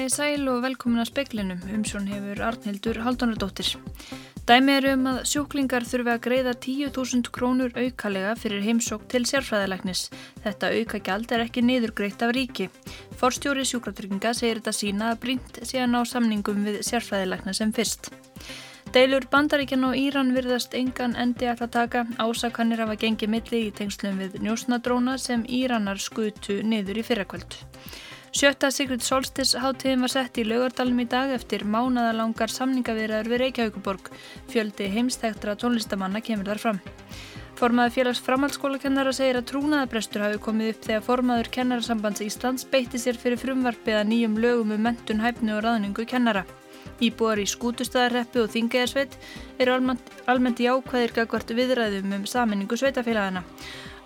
Komið sæl og velkomin að speklinum, umsjón hefur Arnhildur Haldunardóttir. Dæmi er um að sjúklingar þurfi að greiða 10.000 krónur aukalega fyrir heimsók til sérfræðilegnis. Þetta aukagjald er ekki niðurgreitt af ríki. Forstjóri sjúkratrygginga segir þetta sína að brínt sé að ná samningum við sérfræðilegna sem fyrst. Deilur Bandaríkjan og Íran virðast engan endi að það taka. Ásakannir hafa gengið milli í tengslum við njósnadróna sem Íranar skutu niður í fyrrakvöld. Sjötta Sigrid Solstis háttíðin var sett í laugardalum í dag eftir mánadalangar samningavirðar við Reykjavíkuborg. Fjöldi heimstæktra tónlistamanna kemur þar fram. Formaður félags framhaldsskólakennara segir að trúnaðabrestur hafi komið upp þegar formaður kennarasambands Íslands beitti sér fyrir frumvarfið að nýjum lögum um mentun, hæfnu og raðningu kennara. Íbúar í skútustæðarreppu og þingegarsveit eru almennt, almennt jákvæðir gagvart viðræðum um saminningu sveitafélagana.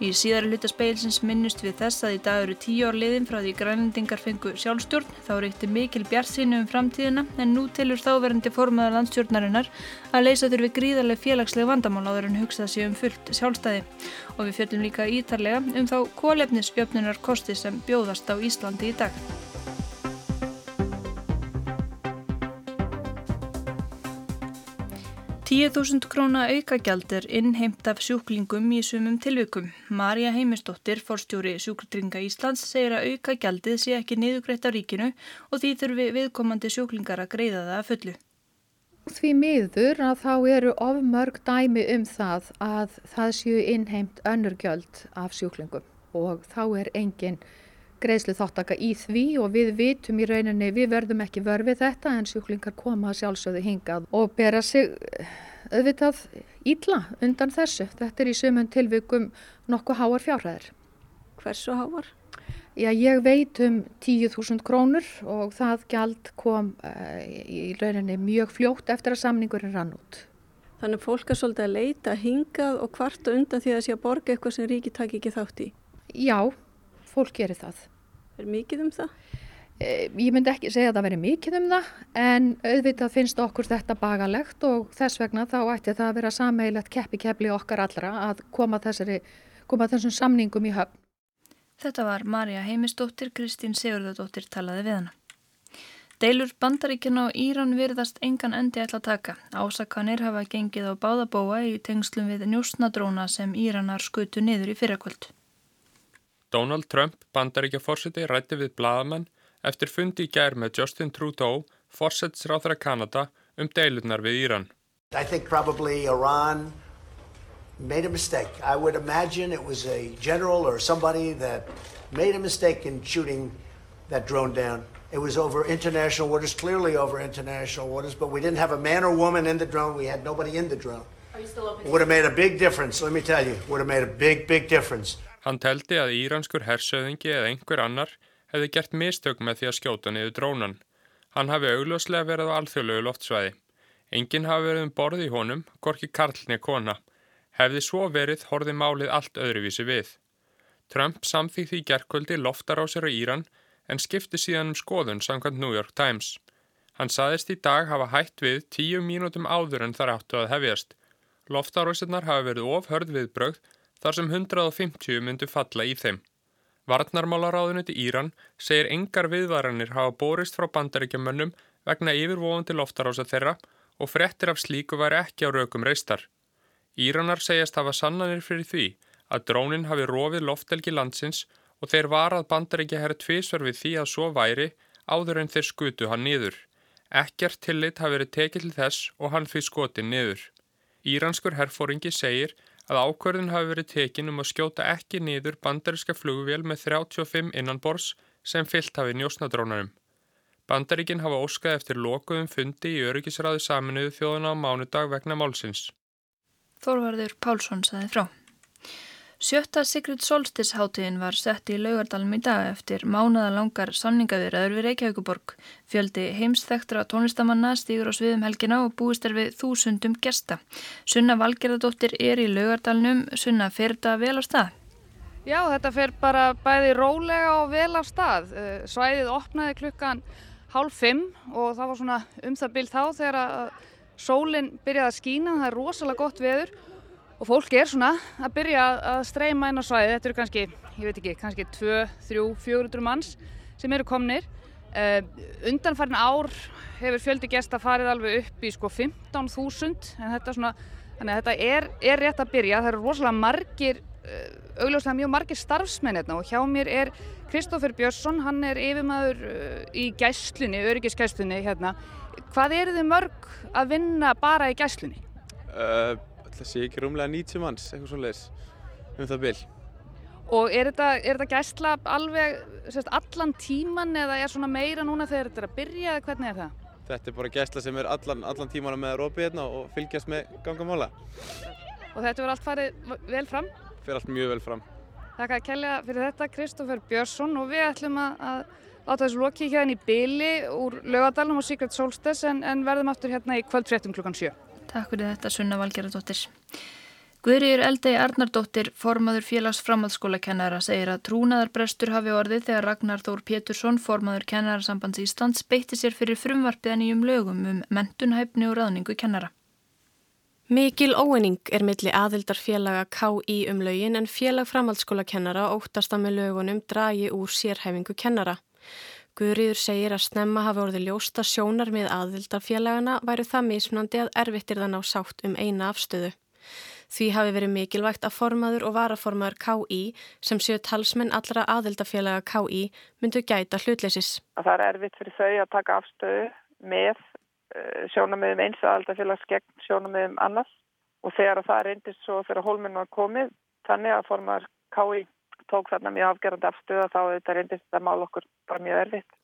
Í síðara hluta speilsins minnust við þess að í dag eru tíu ár liðin frá því grænlendingar fengu sjálfstjórn. Þá reykti mikil bjartsinu um framtíðina en nú tilur þáverandi formaða landstjórnarinnar að leysa þurfi gríðarlega félagslega vandamál áður en hugsa sig um fullt sjálfstæði. Og við fjöldum líka ítarlega um þá kólefnisjöfnunar kosti sem bjóðast á Íslandi í dag. 10.000 króna aukagjald er innheimt af sjúklingum í sumum tilvikum. Marja Heimistóttir, forstjóri Sjúkratringa Íslands, segir að aukagjaldið sé ekki niðugreitt á ríkinu og því þurfi viðkomandi sjúklingar að greiða það að fullu. Því miður að þá eru ofmörg dæmi um það að það séu innheimt önnurgjöld af sjúklingum og þá er engin greiðslu þáttaka í því og við vitum í rauninni, við verðum ekki vörfið þetta en sjúklingar koma sjálfsögðu hingað og bera sig auðvitað ílla undan þessu. Þetta er í sömum tilvikum nokkuð háar fjárhæðir. Hversu háar? Já, ég veit um 10.000 krónur og það gjald kom uh, í rauninni mjög fljótt eftir að samningurinn rann út. Þannig að fólk er svolítið að leita hingað og hvarta undan því að það sé að borga eitthvað sem ríki takk ekki þátt í? Já, fólk gerir það. Er mikið um það? Eh, ég myndi ekki segja að það veri mikið um það en auðvitað finnst okkur þetta bagalegt og þess vegna þá ætti það að vera sameilegt keppi keppli okkar allra að koma, þessari, koma þessum samningum í höfn. Þetta var Marja Heimistóttir, Kristín Sigurðardóttir talaði við hana. Deilur bandaríkjan og Íran virðast engan endi ætla að taka. Ásakanir hafa gengið á báðabóa í tengslum við njósnadróna sem Íranar skutu niður í fyrrakvöld. Donald Trump, bandaríkjaforsiti, rætti við bladamann eftir fundi í gær með Justin Trudeau, forsetsráþara Kanada, um deilurnar við Íran. I think probably Iran made a mistake. I would imagine it was a general or somebody that made a mistake in shooting that drone down. It was over international waters, clearly over international waters, but we didn't have a man or woman in the drone. We had nobody in the drone. Are you still open? Would have made a big difference, let me tell you. Would have made a big, big difference. Hann teldi að íranskur hersöðingi eða einhver annar hefði gert mistök með því að skjóta niður drónan. Hann hafi augljóslega verið á alþjóðlegu loftsvæði. Engin hafi verið um borði í honum, gorki karlni kona. Hefði svo verið horði málið allt öðruvísi við. Trump samþýtti í gerkvöldi loftar á sér á Íran en skipti síðan um skoðun samkvæmt New York Times. Hann saðist í dag hafa hætt við tíu mínútum áður en þar áttu að hefjast. Loftarósinnar hafi verið ofhörð viðbrögð þar sem 150 myndu falla í þeim. Varnarmálaráðuniti Íran segir engar viðvaranir hafa borist frá bandaríkjamönnum vegna yfirvofandi loftarása þeirra og frettir af slíku væri ekki á raukum reistar. Íranar segjast hafa sannanir fyrir því að drónin hafi rofið loftelgi landsins og þeir varað bandaríkja herra tvísvar við því að svo væri áður en þeir skutu hann niður. Ekkert tillit hafi verið tekið til þess og hann fyrir skotin niður. Íranskur herfóringi segir að ákverðin hafi verið tekin um að skjóta ekki niður bandariska flugvél með 35 innanbors sem fyllt hafi njósnadrónarum. Bandaríkin hafa óskað eftir lokuðum fundi í öryggisræðu saminuðu þjóðuna á mánudag vegna málsins. Þorvarður Pálsson saði frá. Sjötta Sigrid Solstis-háttíðin var sett í laugardalum í dag eftir mánaðalangar samningavirðaður við Reykjavíkuborg. Fjöldi heimsþektra tónlistamanna stýgur á sviðum helgina og búist er við þúsundum gesta. Sunna Valgerðardóttir er í laugardalnum. Sunna, fer þetta vel á stað? Já, þetta fer bara bæði rólega og vel á stað. Eh, svæðið opnaði klukkan hálf fimm og það var svona um það bíl þá þegar að sólinn byrjaði að skína. Það er rosalega gott veður og fólk er svona að byrja að streyma inn á svæði, þetta eru kannski, ég veit ekki, kannski 2, 3, 400 manns sem eru komnir Uh, undanfærin ár hefur fjöldi gesta farið alveg upp í sko 15.000 en þetta, svona, þetta er, er rétt að byrja. Það eru rosalega margir, uh, augljóslega mjög margir starfsmenn hérna og hjá mér er Kristófur Björnsson, hann er yfirmaður uh, í gæslunni, öryggisgæslunni hérna. Hvað eru þið mörg að vinna bara í gæslunni? Það sé ekki rúmlega 90 manns, eitthvað svo leiðis, um það byll. Og er þetta, er þetta gæsla alveg sérst, allan tíman eða er svona meira núna þegar þetta er að byrja eða hvernig er það? Þetta er bara gæsla sem er allan, allan tíman með rópið hérna og fylgjast með gangamála. Og þetta verður allt farið vel fram? Fyrir allt mjög vel fram. Takk að kella fyrir þetta Kristófer Björnsson og við ætlum að, að láta þessu loki hérna í byli úr lögadalum og Secret Solstice en, en verðum aftur hérna í kvöldfréttum klukkan 7. Takk fyrir þetta Sunna Valgerðardóttir. Guðriður Eldei Arnardóttir, formaður félags framhaldsskólakennara, segir að trúnaðarbrestur hafi orðið þegar Ragnar Þór Pétursson, formaður kennarasambands Íslands, beitti sér fyrir frumvarpiðan í um lögum um mentunhæfni og ráðningu kennara. Mikil óeining er milli aðildarfélaga K.I. um lögin en félag framhaldsskólakennara óttast að með lögunum dragi úr sérhæfingu kennara. Guðriður segir að snemma hafi orðið ljósta sjónar með aðildarfélagana væru það mismunandi að erfittir þann á sátt um eina afstöðu. Því hafi verið mikilvægt að formaður og varaformaður KI sem séu talsmenn allra aðildafélaga KI myndu gæta hlutleysis. Það er erfitt fyrir þau að taka afstöðu með uh, sjónamöðum eins aðildafélags gegn sjónamöðum annars og þegar það reyndist svo þegar hólminn var komið þannig að formaður KI tók þarna mjög afgerandi afstöða þá þetta reyndist að mála okkur bara mjög erfitt.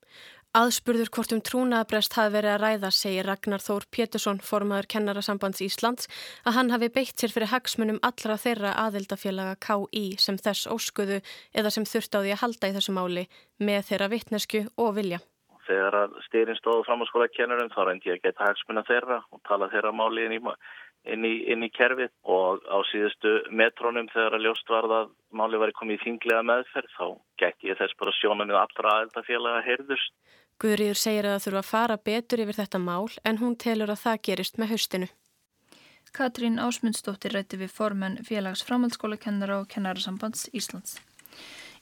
Aðspurður hvort um trúnaðabrest hafi verið að ræða, segir Ragnar Þór Pétursson, formaður kennarasambands Íslands, að hann hafi beitt sér fyrir hagsmunum allra þeirra aðildafélaga KI sem þess óskuðu eða sem þurft á því að halda í þessu máli með þeirra vittnesku og vilja. Þegar styrinn stóðu fram á skóla kennurum þá reyndi ég að geta hagsmuna þeirra og tala þeirra máli inn í maður inn í, inn í kerfið og á síðustu metrónum þegar að ljóst var að máli var komið í þinglega meðferð þá gæti ég þess bara sjóna með allra aðeldafélaga heyrðust. Guðriður segir að það þurfa að fara betur yfir þetta mál en hún telur að það gerist með haustinu. Katrín Ásmundsdóttir rætti við formenn félags framhaldsskólakennara og kennarasambands Íslands.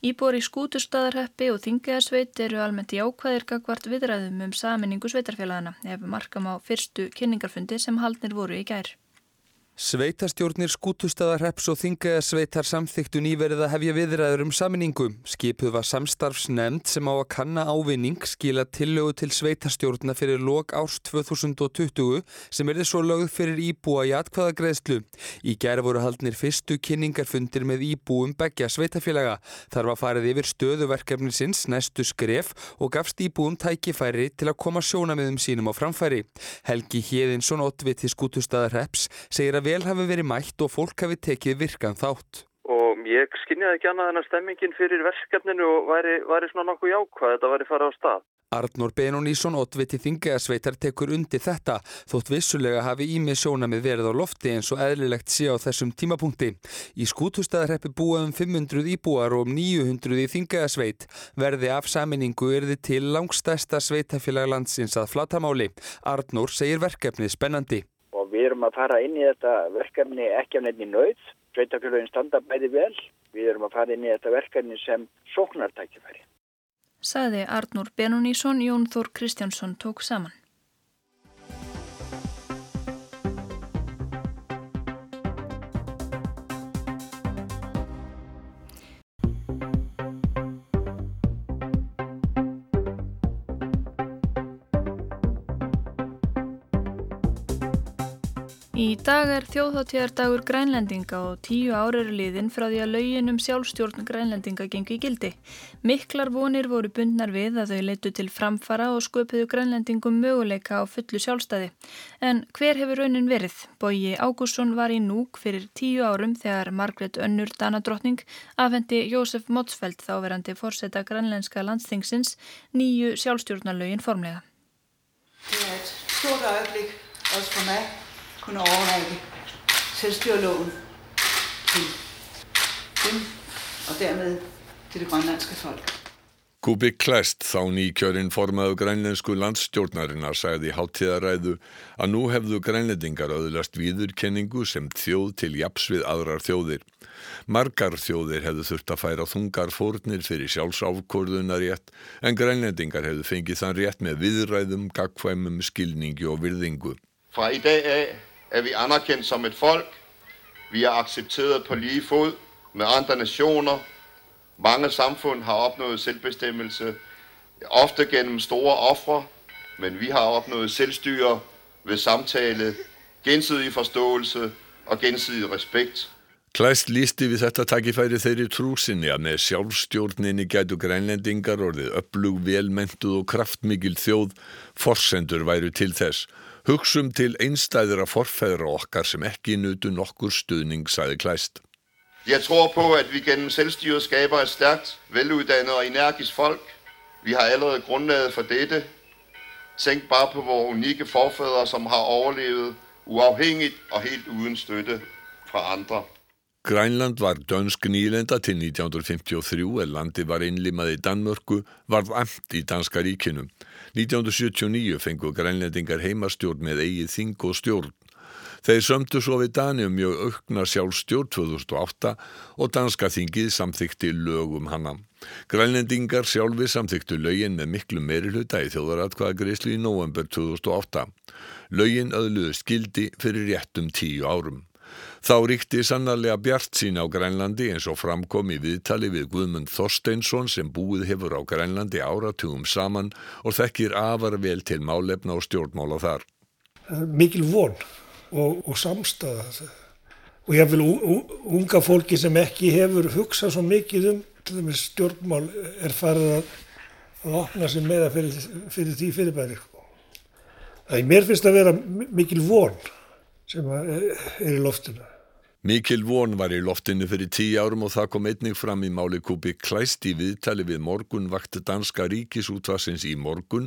Íbor í skútustadarheppi og þingiðarsveit eru almennt í ákvæðir gagvart viðræðum um saminningu sveitarfélagana ef markam á fyrstu kynningarfundi sem haldnir voru í gær. Sveitastjórnir skútustadarreps og þingaðasveitar samþyktu nýverið að hefja viðræður um saminningu. Skipuð var samstarfsnemnd sem á að kanna ávinning skila tillögu til sveitastjórna fyrir lok árs 2020 sem erði svo lögð fyrir íbúa í atkvæðagreðslu. Í gæra voru haldnir fyrstu kynningarfundir með íbúum begja sveitafélaga. Þar var farið yfir stöðuverkefnisins næstu skref og gafst íbúum tækifæri til að koma sjónamiðum sínum á framfæri. Helgi Hjeðinsson, oddviti skútustadarreps, segir að vel hafi verið mætt og fólk hafi tekið virkan þátt. Og ég skinniði ekki annað en að stemmingin fyrir verkefninu væri, væri svona nokkuð jákvæð, þetta væri farið á stað. Arnór Benonísson, oddviti þingaðasveitar, tekur undir þetta, þótt vissulega hafi ímið sjónamið verið á lofti eins og eðlilegt sé á þessum tímapunkti. Í skútustæðarheppi búa um 500 íbúar og um 900 í þingaðasveit. Verði af saminningu erði til langstæsta sveitafélag landsins að flatamáli. Arnór segir verkefnið spennandi og við erum að fara inn í þetta verkefni ekki af nefni nöyð, sveitafélagin standa bæði vel, við erum að fara inn í þetta verkefni sem sóknartækifæri. Saði Arnur Benunísson, Jón Þór Kristjánsson tók saman. Dag er þjóðháttíðardagur grænlendinga og tíu ári eru liðin frá því að laugin um sjálfstjórn grænlendinga gengur í gildi. Miklar vonir voru bundnar við að þau leitu til framfara og sköpuðu grænlendingum möguleika á fullu sjálfstæði. En hver hefur raunin verið? Bóji Ágússon var í núk fyrir tíu árum þegar Margret Önnur Danadrottning afhendi Jósef Motsfeldt þáverandi fórseta grænlenska landsþingsins nýju sjálfstjórnarlaugin formlega. Det er et stort kunne overrække selvstyreloven til dem og dermed til det grønlandske folk. Kubik Klæst, þá nýkjörinn formaðu grænlensku landstjórnarinnar, sagði háttíðaræðu að nú hefðu grænlendingar öðlast víðurkenningu sem þjóð til japs við aðrar þjóðir. Margar þjóðir hefðu þurft að færa þungar fórnir fyrir sjálfsáfkorðunar rétt en grænlendingar hefðu fengið þann rétt með viðræðum, gagkvæmum, skilningi og virðingu. Fra í dag er vi anerkendt som et folk. Vi er accepteret på lige fod med andre nationer Mange samfund har opnået selvbestemmelse, ofte gennem store ofre, men vi har opnået selvstyre ved samtale, gensidig forståelse og gensidig respekt. Klæst lísti við þetta takkifæri þeirri trúsinni að með sjálfstjórninni gætu grænlendingar orðið upplug, velmentuð og kraftmikil þjóð forsendur væru til þess. Hugsum til einstæðra forfæðra okkar sem ekki nutu nokkur stuðning, sagði Klæst. Jeg tror på, at vi gennem selvstyret skaber et stærkt, veluddannet og energisk folk. Vi har allerede grundlaget for dette. Tænk bare på vores unikke forfædre, som har overlevet uafhængigt og helt uden støtte fra andre. Grænland var dönsk nýlenda til 1953 en landi var innlimað í Danmörku varð amt í Danska ríkinu. 1979 fengu grænlendingar heimastjórn með eigið þing og stjórn. Þeir sömdu svo við Danium mjög aukna sjálfstjórn 2008 og danska þingið samþykti lögum hanna. Grænlendingar sjálfi samþyktu lögin með miklu meiri hluta í þjóðaratkvaða greiðslu í november 2008. Lögin öðluðust gildi fyrir réttum tíu árum. Þá ríkti sannarlega bjart sín á Grænlandi eins og framkom í viðtali við Guðmund Þorsteinsson sem búið hefur á Grænlandi áratugum saman og þekkir afar vel til málefna og stjórnmála þar. Mikil von og, og samstaða. Og ég vil unga fólki sem ekki hefur hugsað svo mikið um stjórnmál er farið að, að opna sig meira fyrir, fyrir því fyrirbæri það er mér finnst að vera mikil von sem er í loftinu Mikil von var í loftinu fyrir tíu árum og það kom einnig fram í máli Kubi Klæst í viðtali við morgun vakti danska ríkisútvarsins í morgun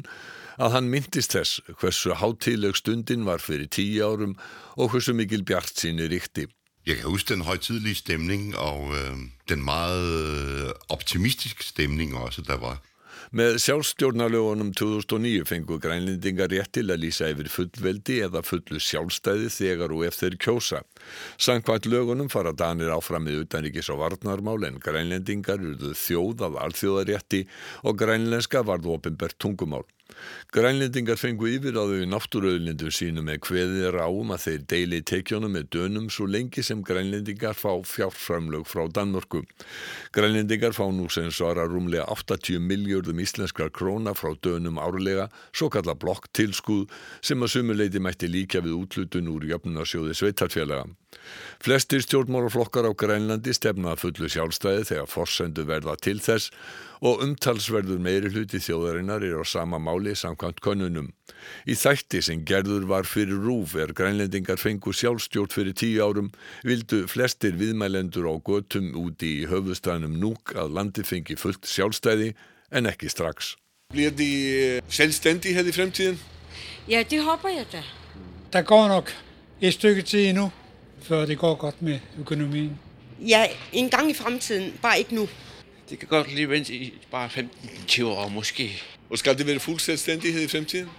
að hann myndist þess hversu hátileg stundin var fyrir tíu árum og hversu mikil bjart síni ríkti. Jeg kan huske den højtidlige stemning og øh, den meget optimistiske stemning også, der var. Með sjálfstjórnarlögunum 2009 fengu grænlendingar rétt til að lýsa yfir fullveldi eða fullu sjálfstæði þegar og eftir kjósa. Sankvært lögunum fara Danir áfram með utanríkis og varnarmál en grænlendingar eruðu þjóð af alþjóðarétti og grænlenska varðu ofinbært tungumál. Grænlendingar fengu yfir á þau náttúröðlindum sínu með hveðið ráum að þeir deili tekjónum með dönum svo lengi sem grænlendingar fá fjárframlög frá Danmörku. Grænlendingar fá nú sem svara rúmlega 80 miljardum íslenskar króna frá dönum árlega, svo kalla blokktilskuð sem að sumuleiti mætti líka við útlutun úr jöfnunarsjóði sveitarfélaga. Flestir stjórnmáraflokkar á Grænlandi stefna að fullu sjálfstæði þegar forsendu verða til þess og umtalsverður meiri hluti þjóðarinnar er á sama máli samkvæmt konunum. Í þætti sem gerður var fyrir rúf er grænlendingar fengu sjálfstjórn fyrir tíu árum vildu flestir viðmælendur á götum úti í höfustæðnum núk að landi fengi fullt sjálfstæði en ekki strax. Bliver de øh, selvstændige her i fremtiden? Ja, det håber jeg da. Der går nok et stykke tid endnu, før det går godt med økonomien. Ja, en gang i fremtiden, bare ikke nu. Det kan godt lige vente i bare 15-20 år måske. Og skal det være fuld selvstændighed i fremtiden?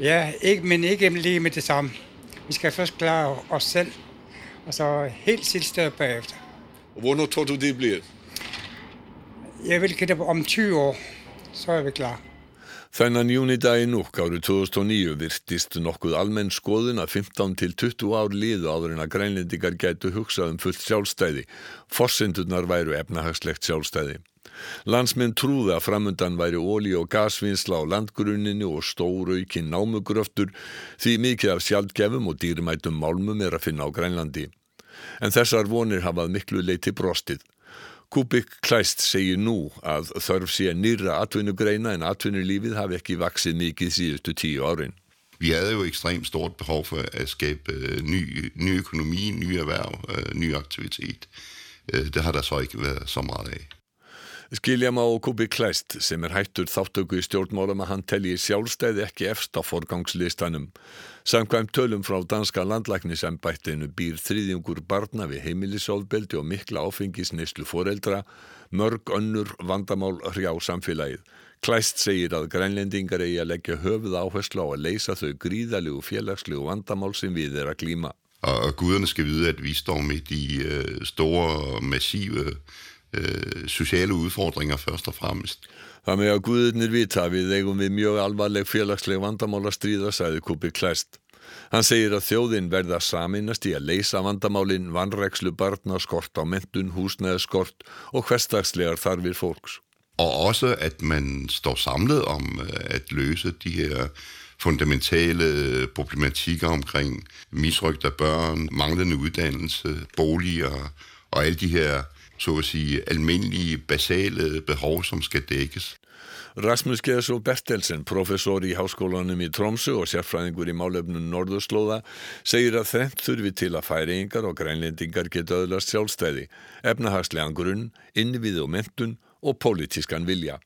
Ja, ikke, men ikke lige med det samme. Vi skal først klare os selv, og så helt selvstændigt bagefter. Og hvornår tror du det bliver? Jeg vil gætte om 20 år, så er vi klar. Þennan júnidag í núk árið 2009 virtist nokkuð almenn skoðun að 15 til 20 ár liðu áður en að grænlendingar gætu hugsað um fullt sjálfstæði. Forsendurnar væru efnahagslegt sjálfstæði. Landsminn trúði að framundan væri óli og gasvinnsla á landgrunninu og stóraukin námugröftur því mikið af sjaldgefum og dýrmætum málmum er að finna á Grænlandi. En þessar vonir hafað miklu leiti brostið. Kubik Kleist segir nú að þörf sé nýra atvinnugreina en atvinnulífið hafi ekki vaksið mikið síðustu tíu árin. Vi havde jo ekstremt stort behov for at skabe øh, ny, ny økonomi, nye erhverv, øh, ny aktivitet. Øh, det har der så ikke været så meget af. Skilja má Kubi Klæst sem er hættur þáttöku í stjórnmálum að hann telji sjálfstæði ekki efst á forgangslistanum. Samkvæmt tölum frá danska landlæknisembættinu býr þriðjungur barna við heimilisofbeldi og mikla áfengisneislu foreldra, mörg önnur vandamál hrjá samfélagið. Klæst segir að grænlendingar eigi að leggja höfuð áherslu á að leysa þau gríðalegu félagslegu vandamál sem við er að glíma. Og guderne skal vide, at vi står midt i uh, store, massive uh, sociale udfordringer først og fremmest. Með að Guðurnir vita við eigum við mjög alvarleg félagsleg vandamála stríða, sagði Kubi Klæst. Hann segir að þjóðin verða saminast í að leysa vandamálin, vannrækslu barna, skort á mentun, húsnæðskort og hverstagslegar þarfir fólks. Og også at man står samlet om at løse de her fundamentale problematikker omkring misrygt af børn, manglende uddannelse, boliger og alle de her så at sige, almindelige, basale behov, som skal dækkes. Rasmus Geðsó Bertelsen, professor í háskólanum í Tromsu og sérfræðingur í málefnum Norðurslóða, segir að þrengt þurfi til að færingar og grænlendingar geta öðlast sjálfstæði, efnahagslegan grunn, innvið og mentun og pólitískan vilja.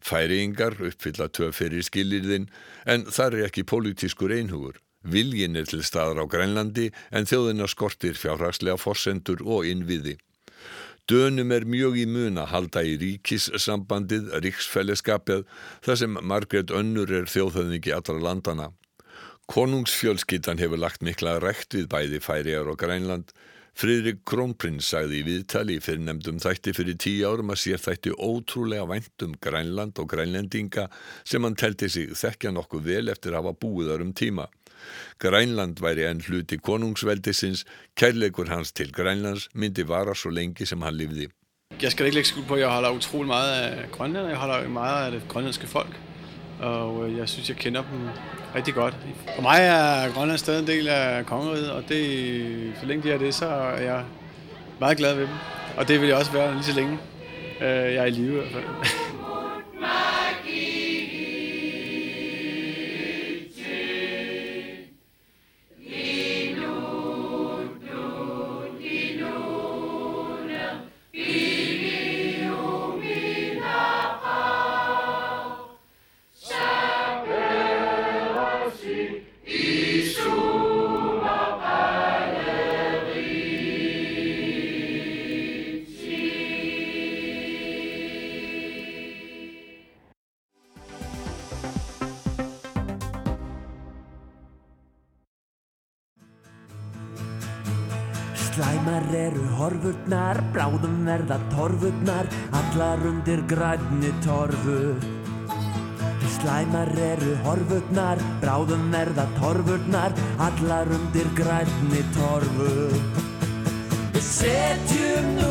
Færingar uppfylla tvö fyrir skilirðin en það er ekki pólitískur einhugur. Viljin er til staðar á Grænlandi en þjóðina skortir fjárhagslega forsendur og innviði. Dönum er mjög í mun að halda í ríkissambandið, ríksfælleskapið, þar sem Margret Önnur er þjóðhöfningi allra landana. Konungsfjölskyttan hefur lagt mikla rekt við bæði Færiar og Grænland. Friðrik Krónprins sagði í viðtali fyrir nefndum þætti fyrir tíu árum að sér þætti ótrúlega vænt um Grænland og grænlendinga sem hann telti sig þekkja nokkuð vel eftir að hafa búið þar um tíma. Grænland væri enn hluti konungsveldisins, kærleikur hans til Grænlands myndi vara så lengi som han levede. Jeg skal ikke lægge skuld på, at jeg holder utrolig meget af Grønland, jeg holder meget af det grønlandske folk, og øh, jeg synes, jeg kender dem rigtig godt. For mig er Grønland stadig en del af kongeriget, og det, så længe de er det, så er jeg meget glad ved dem. Og det vil jeg også være lige så længe øh, jeg er i live i hvert fald. Slæmar eru horfurnar, bráðum verða torfurnar, allar undir grænni torfu. Slæmar eru horfurnar, bráðum verða torfurnar, allar undir grænni torfu. Við setjum nú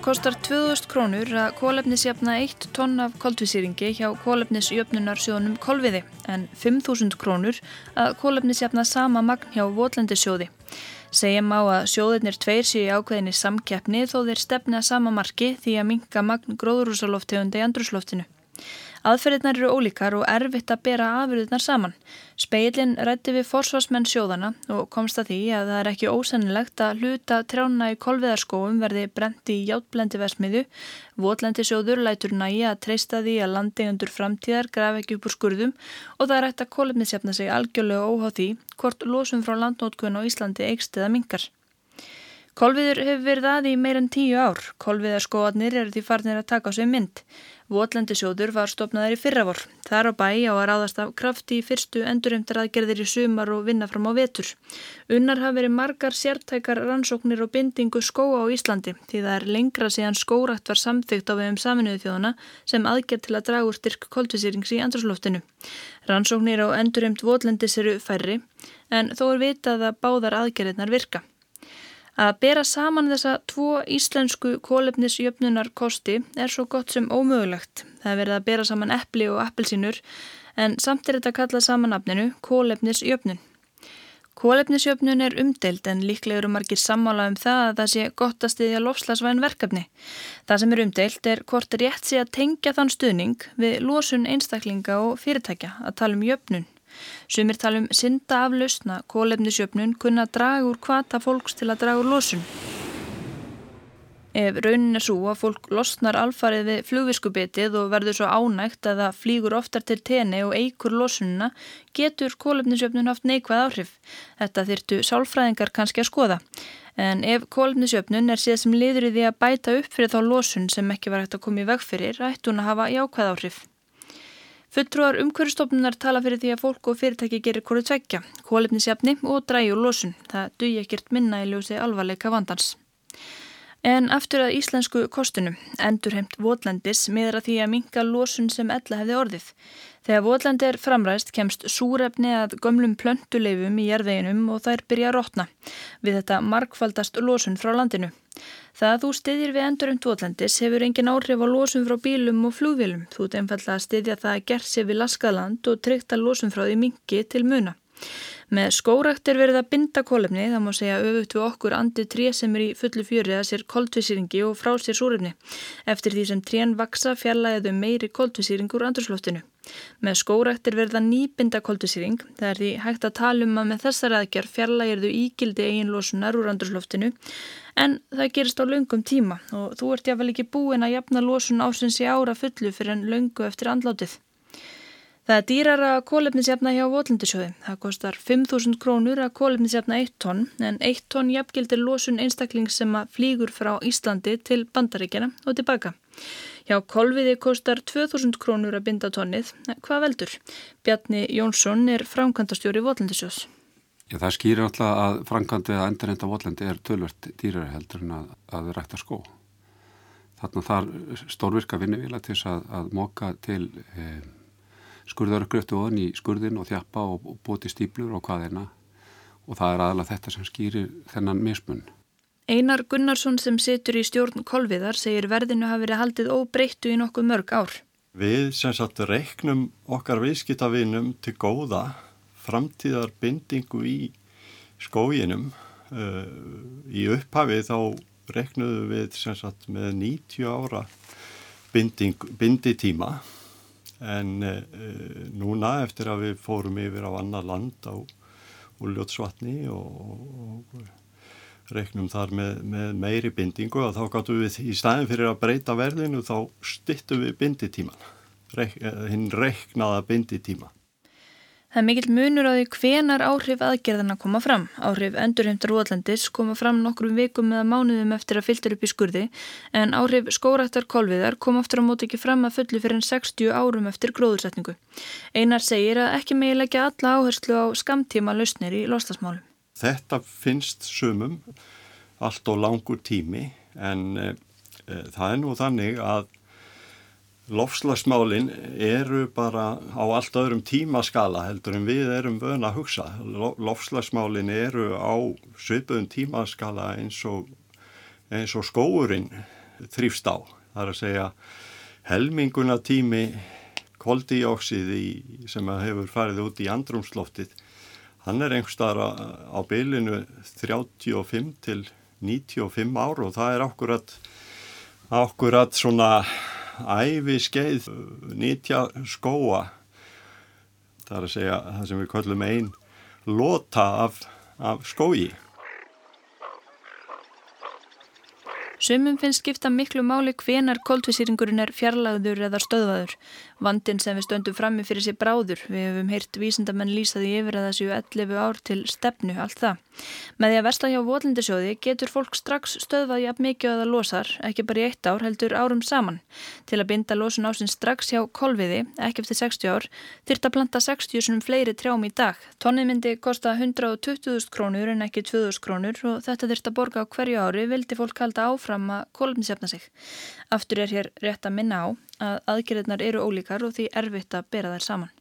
Það kostar 2000 krónur að kólefnisjafna 1 tonn af koldvísýringi hjá kólefnisjöfnunarsjóðunum Kolviði en 5000 krónur að kólefnisjafna sama magn hjá Votlendisjóði. Segjum á að sjóðirnir tveir séu ákveðinni samkeppni þó þeir stefna sama marki því að minka magn gróðrúsaloftegunda í andrusloftinu. Aðferðirnar eru ólíkar og erfitt að bera afurðirnar saman. Speilin rætti við forsvarsmenn sjóðana og komst að því að það er ekki ósennilegt að hluta trjána í kolviðarskóum verði brendi í játblendi versmiðu. Votlendi sjóður lætur næja að treysta því að landingundur framtíðar graf ekki upp úr skurðum og það er hægt að kólefnisjafna sig algjörlega óhá því hvort losum frá landnótkun á Íslandi eikst eða mingar. Kolviður hefur verið að í meir en tíu ár. Kolviðarskóarnir eru því farnir að taka á sig mynd. Votlendisjóður var stopnaður í fyrravor. Þar á bæ á að ráðast af krafti í fyrstu endurumtaraðgerðir í sumar og vinna fram á vetur. Unnar hafa verið margar sértækar rannsóknir og bindingu skóa á Íslandi því það er lengra síðan skórætt var samþygt á vegum saminuðu þjóðana sem aðgerð til að draga úr styrk koldvísýrings í andrusloftinu. Rannsóknir á endurumt votlendis eru færri en þó er vitað að báðar aðgerðirnar virka. Að bera saman þessa tvo íslensku kólefnisjöfnunar kosti er svo gott sem ómögulegt. Það er verið að bera saman eppli og appelsínur en samt er þetta kallað saman nafninu kólefnisjöfnun. Kólefnisjöfnun er umdeild en líklega eru margir sammála um það að það sé gott að styðja lofslagsvæn verkefni. Það sem er umdeild er hvort rétt sé að tengja þann stuðning við losun einstaklinga og fyrirtækja að tala um jöfnun. Sumir tala um synda af lausna kólefnisjöfnun kunna draga úr kvata fólks til að draga úr losun. Ef raunin er svo að fólk losnar alfarið við flugviskubitið og verður svo ánægt að það flýgur oftar til tenni og eigur losununa, getur kólefnisjöfnun haft neikvæð áhrif. Þetta þyrtu sálfræðingar kannski að skoða. En ef kólefnisjöfnun er síðan sem liður í því að bæta upp fyrir þá losun sem ekki var hægt að koma í veg fyrir, ætti hún að hafa jákvæð áhrif. Fulltrúar umhverjastofnunar tala fyrir því að fólk og fyrirtæki gerir hverju tvekja, kólefnisjafni og dræjur losun. Það dugi ekkert minna í ljósi alvarleika vandans. En aftur að íslensku kostunum, endurheimt Votlandis miður að því að minka losun sem ella hefði orðið. Þegar Votland er framræst kemst súrefni að gömlum plöntuleifum í jærðveginum og þær byrja að rótna. Við þetta markfaldast losun frá landinu. Það að þú styðjir við endurheimt Votlandis hefur engin áhrif á losun frá bílum og flúvilum. Þú ert einfallega að styðja það að gerð sér við laskaland og tryggt að losun frá því minki til muna. Með skórakt er verið að binda kólefni, það má segja öfugt við okkur andi tré sem er í fullu fjöri að sér koltvísýringi og frá sér súrefni. Eftir því sem trén vaksa fjarlæðið um meiri koltvísýring úr andurslóftinu. Með skórakt verið að nýbinda koltvísýring, það er því hægt að tala um að með þessar aðgerð fjarlægirðu ígildi eiginlósunar úr andurslóftinu en það gerist á laungum tíma og þú ert jáfnvel ekki búin að jafna lósun ásins í ára fullu fyrir en laungu eftir andlátið. Það er dýrar að kólefnisjafna hjá Votlandisjóði. Það kostar 5.000 krónur að kólefnisjafna 1 tonn en 1 tonn jafngildir losun einstakling sem að flýgur frá Íslandi til Bandaríkjana og tilbaka. Hjá Kolviði kostar 2.000 krónur að binda tonnið. Hvað veldur? Bjarni Jónsson er framkvæmdastjóri Votlandisjós. Já, það skýrir alltaf að framkvæmdið að endurenda Votlandi er tölvört dýrar heldur en að, að rækta skó. Þarna þar stórvirka vinnuvila til að, að móka til... E, skurðargröftu ofan í skurðin og þjappa og bóti stíplur og hvað eina og það er aðalega þetta sem skýrir þennan mismun. Einar Gunnarsson sem situr í stjórn Kolviðar segir verðinu hafi verið haldið óbreyttu í nokkuð mörg ár. Við sem sagt reiknum okkar viðskiptavinum til góða framtíðar bindingu í skóginum. Uh, í upphafi þá reiknuðu við sem sagt með 90 ára binding, binditíma en uh, núna eftir að við fórum yfir á annar land á Úljótsvatni og, og reiknum þar með, með meiri bindingu og þá gáttum við í staðin fyrir að breyta verðinu þá stittum við binditíman, Reik, eh, hinn reiknaða binditíma. Það er mikill munur á því hvenar áhrif aðgerðana koma fram. Áhrif endurheimtar Róðlandis koma fram nokkrum vikum eða mánuðum eftir að fylgta upp í skurði en áhrif skóraktar kolviðar kom aftur á móti ekki fram að fullu fyrir en 60 árum eftir gróðursetningu. Einar segir að ekki megi leggja alla áherslu á skamtíma lausnir í lostasmálum. Þetta finnst sumum allt og langur tími en e, það er nú þannig að Lofslagsmálinn eru bara á allt öðrum tímaskala heldur en við erum vöna að hugsa. Lofslagsmálinn eru á svipuðum tímaskala eins og, eins og skóurinn þrýfst á. Það er að segja helminguna tími koldíóksiði sem hefur farið út í andrumsloftið. Hann er einhverstaðar á bylinu 35 til 95 ár og það er akkurat, akkurat svona æfi skeið nýtja skóa það er að segja það sem við kallum einn lota af, af skói Sumum finnst skipta miklu máli hvenar koltvísýringurinn er fjarlagður eða stöðvaður. Vandin sem við stöndum frammi fyrir sér bráður. Við hefum heyrt vísindamenn lýsaði yfir að það séu 11 ár til stefnu, allt það. Með því að versla hjá votlindisjóði getur fólk strax stöðvað jafn mikið að það losar, ekki bara í eitt ár, heldur árum saman. Til að binda losun ásinn strax hjá kolviði, ekki eftir 60 ár, þyrta að planta 60 sem fleiri trjám í dag. Tónið myndi kosta 120.000 krónur en ekki 2.000 krónur og þetta þyrta að borga á hverju ári vildi fólk halda áfram að kolumnisjafna sig. Aftur er hér rétt að minna á að aðgerðnar eru ólíkar og því erfitt að bera þær saman.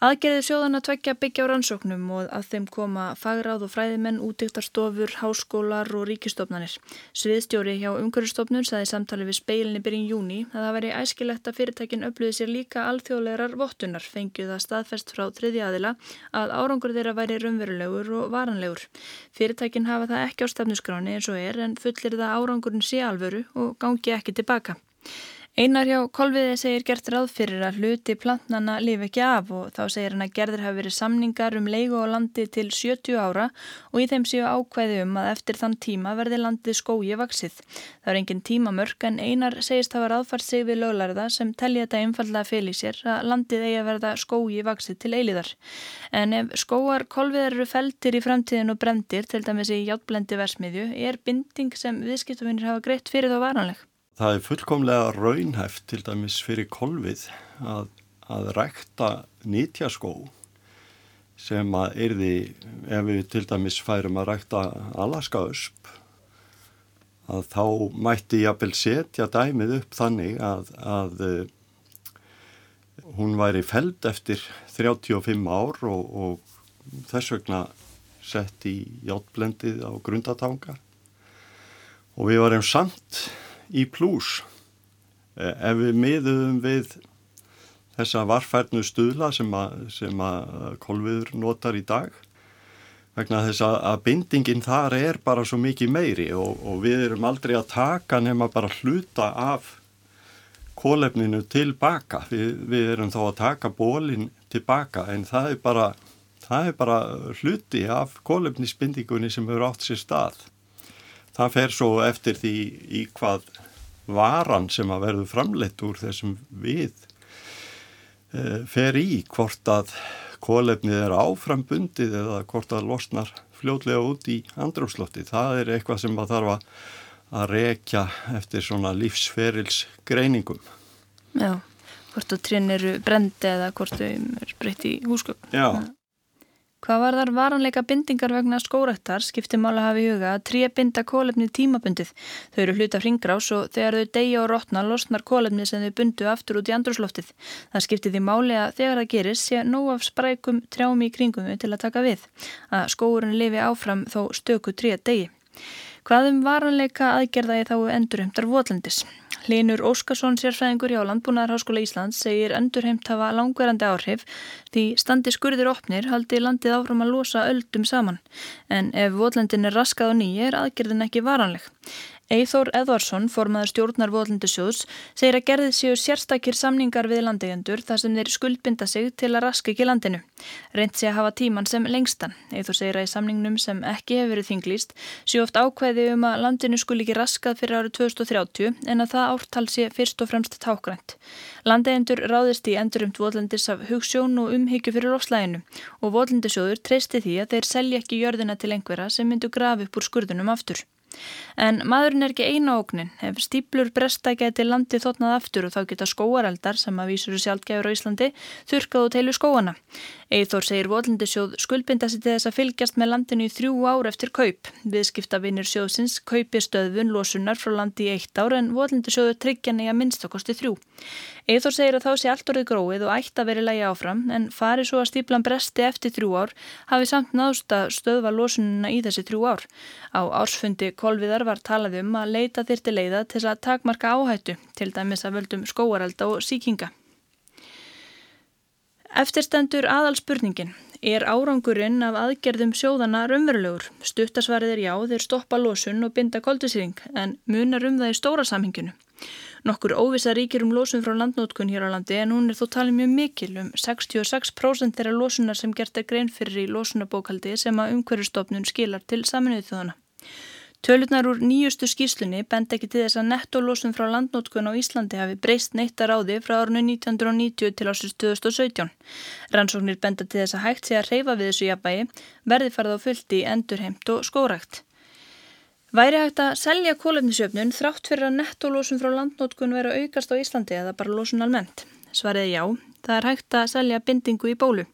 Aðgerði sjóðan að tvekja byggja á rannsóknum og að þeim koma fagráð og fræðimenn, útíktarstofur, háskólar og ríkistofnanir. Sviðstjóri hjá umhverjastofnun saði samtali við speilinni byrjun júni að það væri æskilegt að fyrirtækin upplöði sér líka alþjóðlegar vottunar fengið að staðfest frá þriði aðila að árangur þeirra væri raunverulegur og varanlegur. Fyrirtækin hafa það ekki á stefnuskráni eins og er en fullir það árangurinn sé alvöru og gangi ekki tilbaka. Einar hjá Kolviði segir gert ráð fyrir að hluti plantnana lifi ekki af og þá segir hann að gerður hafi verið samningar um leigu og landi til 70 ára og í þeim séu ákvæði um að eftir þann tíma verði landið skói vaksið. Það er engin tímamörk en Einar segist hafa ráðfært sig við löglarða sem telli þetta einfallega fel í sér að landið eigi að verða skói vaksið til eiliðar. En ef skóar Kolviðar eru feltir í framtíðin og brendir til dæmis í hjáttblendi versmiðju er binding sem viðskiptafinir hafa greitt fyrir þá varanleg. Það er fullkomlega raunhæft til dæmis fyrir kolvið að, að rækta nýtjaskó sem að erði, ef við til dæmis færum að rækta alaskausp, að þá mætti ég að vel setja dæmið upp þannig að, að hún væri feld eftir 35 ár og, og þess vegna sett í hjáttblendið á grundatanga og við varum samt í plús. Ef við miðum við þessa varfærnu stuðla sem að, sem að kolviður notar í dag vegna þess að bindingin þar er bara svo mikið meiri og, og við erum aldrei að taka nema bara hluta af kólefninu tilbaka við, við erum þá að taka bólinn tilbaka en það er bara það er bara hluti af kólefnisbindingunni sem hefur átt sér stað. Það fer svo eftir því í hvað varan sem að verður framleitt úr þessum við e, fer í hvort að kólefnið er áframbundið eða hvort að losnar fljóðlega út í andrumslotti. Það er eitthvað sem að þarf að rekja eftir svona lífsferils greiningum. Já, hvort að trinn eru brendi eða hvort þau eru breytti í húsgögn. Já. Hvað var þar varanleika bindingar vegna skórektar skiptir mála hafi huga að trí binda kólefni tímabundið. Þau eru hluta hringgrás og þegar þau degja og rótna losnar kólefni sem þau bundu aftur út í andrúsloftið. Það skiptir því máli að þegar það gerist sé nóg af sprækum trjámi í kringum til að taka við. Að skóurinn lifi áfram þó stöku trí að degi. Hvað um varanleika aðgerða í þá endurheimtar votlendis? Linur Óskarsson sérfræðingur hjá Landbúnaðarháskóla Íslands segir endurheimt hafa langverandi áhrif því standi skurðir opnir haldi landið áfram að losa öldum saman. En ef votlendin er raskað og ný er aðgerðin ekki varanleg. Eithór Edvarsson, formaður stjórnar Vóðlindasjóðs, segir að gerðið séu sérstakir samningar við landegendur þar sem þeir skuldbinda sig til að raska ekki landinu. Reynd sé að hafa tíman sem lengstan. Eithór segir að í samningnum sem ekki hefur verið þinglýst séu oft ákveði um að landinu skul ekki raskað fyrir árið 2030 en að það ártal sé fyrst og fremst tákgrænt. Landegendur ráðist í endurumt Vóðlindis af hugssjón og umhyggju fyrir lofslæginu og Vóðlindasjóður treysti því að þeir selja ekki jörðina til einhverja sem myndu graf upp úr skurðunum aftur. En maðurinn er ekki eina óknin. Ef stíplur bresta geti landi þotnað aftur og þá geta skóareldar sem að vísuru sjálfgæfur á Íslandi þurkað og teilu skóana. Eithór segir Vólindisjóð skuldbinda sér til þess að fylgjast með landinu í þrjú ár eftir kaup. Viðskiptavinir sjóðsins kaupi stöðvun losunar frá landi í eitt ár en Vólindisjóður tryggja nýja minnstakosti þrjú. Eithór segir að þá sé allt orðið gróið og ætti að veri lægi áfram en fari svo að stíplan bresti eftir þrjú ár hafi samt náðust að stöðva losununa í þessi þrjú ár. Á ársfundi Kolviðar var talað um að leita þyrti leiða til að takmarka áhættu til dæmis að völdum skóarelda og síkinga. Eftirstendur aðalspurningin. Er árangurinn af aðgerðum sjóðana raunverulegur? Stuttasvarið er já, þeir stoppa losun og binda koldusýring, en munar um það í stóra samhenginu. Nokkur óvisa ríkir um losun frá landnótkun hér á landi en hún er þó talið mjög mikil um 66% þeirra losunar sem gert er grein fyrir í losunabókaldi sem að umhverjastofnun skilar til saminuð þjóðana. Tölurnar úr nýjustu skýrslunni bend ekki til þess að nettolósun frá landnótkun á Íslandi hafi breyst neitt að ráði frá árunni 1990 til ásins 2017. Rannsóknir benda til þess að hægt sé að reyfa við þessu jafnbægi verði farið á fullti endurheimt og skórækt. Væri hægt að selja kólefnisjöfnun þrátt fyrir að nettolósun frá landnótkun vera aukast á Íslandi eða bara lósun almennt? Svariði já, það er hægt að selja bindingu í bólu.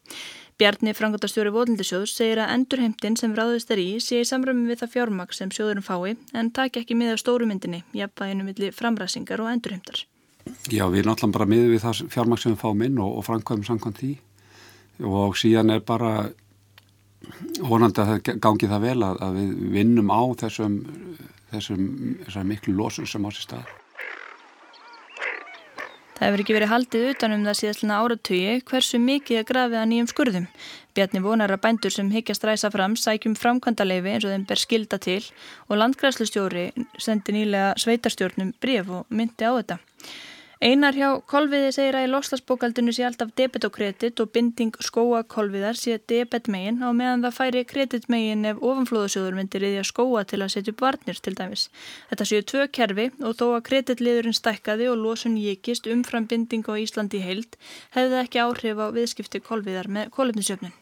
Bjarni Frangotarstjóri Vóðlindisjóðs segir að endurheimtin sem ráðist er í sé í samræmi við það fjármaks sem sjóðurum fái en taki ekki með á stórumyndinni, jafnvæginu millir framræsingar og endurheimtar. Já, við erum alltaf bara með við það fjármaks sem við fáum inn og, og framkvæmum samkvæmt því. og síðan er bara vonandi að það gangi það vel að, að við vinnum á þessum, þessum, þessum miklu losun sem á sér stað. Það hefur ekki verið haldið utanum það síðastluna áratögi hversu mikið að nýjum skurðum. Bjarni vonar að bændur sem higgjast ræsa fram sækjum framkvæmdaleifi eins og þeim ber skilda til og landgræslustjóri sendi nýlega sveitarstjórnum bref og myndi á þetta. Einar hjá kolviði segir að í loslasbókaldinu sé alltaf debet og kredit og binding skóa kolviðar sé debet megin á meðan það færi kredit megin ef ofanflóðusjóður myndir yfir skóa til að setja upp varnir til dæmis. Þetta séu tvö kerfi og þó að kreditliðurinn stækkaði og losun jíkist umfram binding á Íslandi heild hefði ekki áhrif á viðskipti kolviðar með kolefnisjöfnun.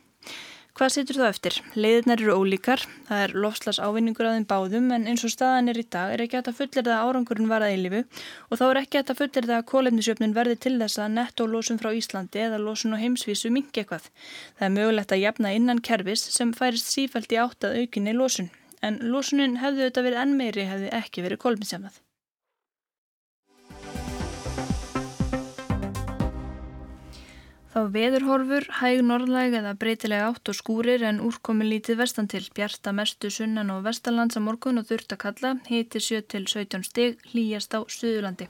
Hvað situr þá eftir? Leiðirnar eru ólíkar, það er lofslas ávinningur að þeim báðum en eins og staðan er í dag er ekki hægt að fullir það að árangurinn var að eilifu og þá er ekki hægt að fullir það að kólefnisjöfnun verði til þess að nettólósun frá Íslandi eða lósun á heimsvísu mingi eitthvað. Það er mögulegt að jafna innan kervis sem færist sífælt í átt að aukinni lósun en lósunin hefði auðvitað verið enn meiri hefði ekki verið kólefnisjafnað. Þá veðurhorfur, hæg norðlæg eða breytilega átt og skúrir en úrkomi lítið vestan til, bjarta mestu sunnan og vestalands að morgun og þurft að kalla, hiti 7 til 17 stig, hlýjast á Suðurlandi.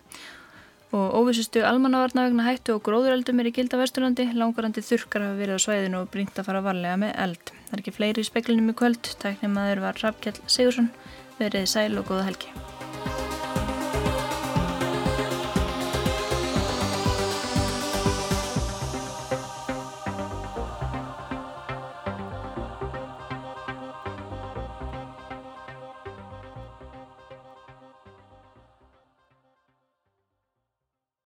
Og óvissustu almannavarna vegna hættu og gróðureldum er í gilda vesturlandi, langarandi þurkar hafa verið á svæðinu og brínt að fara varlega með eld. Það er ekki fleiri í speklinum í kvöld, tæknum aður var Rafkjell Sigursson, verið sæl og góða helgi.